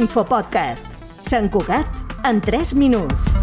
L'Infopodcast. Sant Cugat en 3 minuts.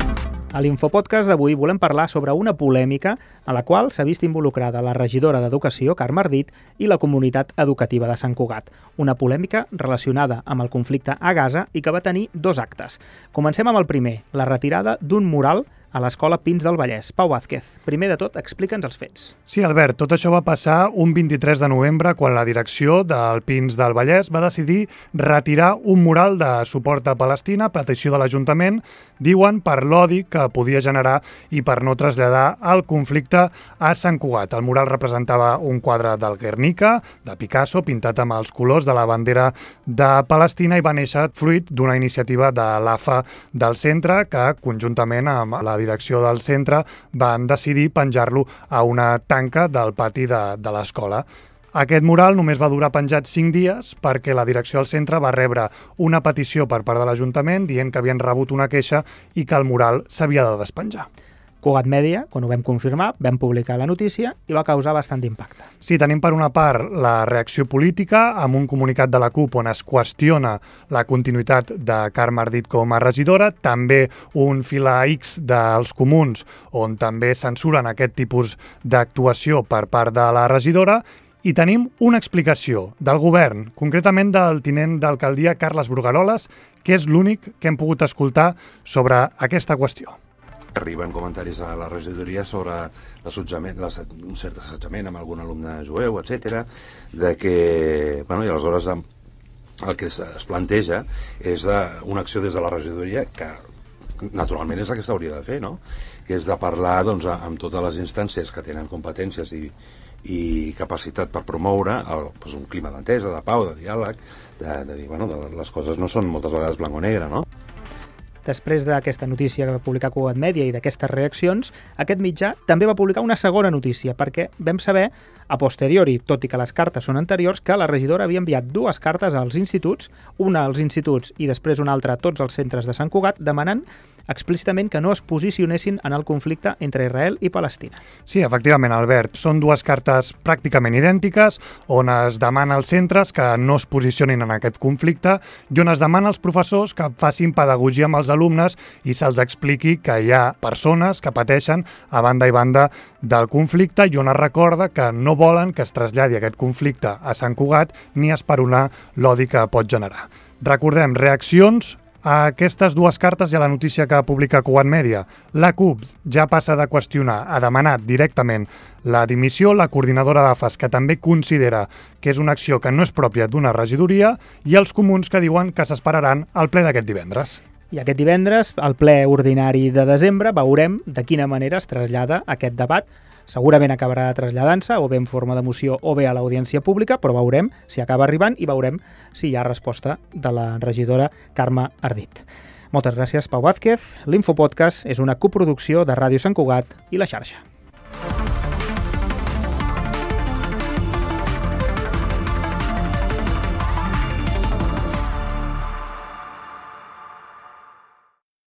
A l'Infopodcast d'avui volem parlar sobre una polèmica a la qual s'ha vist involucrada la regidora d'Educació, Carme Ardit, i la comunitat educativa de Sant Cugat. Una polèmica relacionada amb el conflicte a Gaza i que va tenir dos actes. Comencem amb el primer, la retirada d'un mural a l'Escola Pins del Vallès. Pau Vázquez, primer de tot, explica'ns els fets. Sí, Albert, tot això va passar un 23 de novembre quan la direcció del Pins del Vallès va decidir retirar un mural de suport a Palestina, petició de l'Ajuntament, diuen per l'odi que podia generar i per no traslladar el conflicte a Sant Cugat. El mural representava un quadre del Guernica, de Picasso, pintat amb els colors de la bandera de Palestina i va néixer fruit d'una iniciativa de l'AFA del centre que, conjuntament amb la direcció del centre, van decidir penjar-lo a una tanca del pati de, de l'escola. Aquest mural només va durar penjat 5 dies perquè la direcció del centre va rebre una petició per part de l'Ajuntament dient que havien rebut una queixa i que el mural s'havia de despenjar. Cugat Mèdia, quan ho vam confirmar, vam publicar la notícia i va causar bastant d'impacte. Sí, tenim per una part la reacció política amb un comunicat de la CUP on es qüestiona la continuïtat de Carme Ardit com a regidora, també un fila X dels comuns on també censuren aquest tipus d'actuació per part de la regidora i tenim una explicació del govern, concretament del tinent d'alcaldia Carles Brugaroles, que és l'únic que hem pogut escoltar sobre aquesta qüestió. Arriben comentaris a la regidoria sobre l'assetjament, un cert assetjament amb algun alumne jueu, etc. de que, bueno, i aleshores el que es, planteja és de, una acció des de la regidoria que naturalment és la que s'hauria de fer, no? que és de parlar doncs, amb totes les instàncies que tenen competències i, i capacitat per promoure el, doncs, un clima d'entesa, de pau, de diàleg, de, de dir, bueno, de, les coses no són moltes vegades blanc o negre, no? Després d'aquesta notícia que va publicar Cugat Mèdia i d'aquestes reaccions, aquest mitjà també va publicar una segona notícia, perquè vam saber, a posteriori, tot i que les cartes són anteriors, que la regidora havia enviat dues cartes als instituts, una als instituts i després una altra a tots els centres de Sant Cugat, demanant explícitament que no es posicionessin en el conflicte entre Israel i Palestina. Sí, efectivament, Albert. Són dues cartes pràcticament idèntiques on es demana als centres que no es posicionin en aquest conflicte i on es demana als professors que facin pedagogia amb els alumnes i se'ls expliqui que hi ha persones que pateixen a banda i banda del conflicte i on es recorda que no volen que es traslladi aquest conflicte a Sant Cugat ni esperonar l'odi que pot generar. Recordem, reaccions a aquestes dues cartes i a la notícia que publica Cugat Mèdia. La CUP ja passa de qüestionar a demanar directament la dimissió, la coordinadora d'AFAS, que també considera que és una acció que no és pròpia d'una regidoria, i els comuns que diuen que s'esperaran al ple d'aquest divendres. I aquest divendres, al ple ordinari de desembre, veurem de quina manera es trasllada aquest debat segurament acabarà traslladant-se o bé en forma de moció o bé a l'audiència pública, però veurem si acaba arribant i veurem si hi ha resposta de la regidora Carme Ardit. Moltes gràcies, Pau Vázquez. L'Infopodcast és una coproducció de Ràdio Sant Cugat i la xarxa.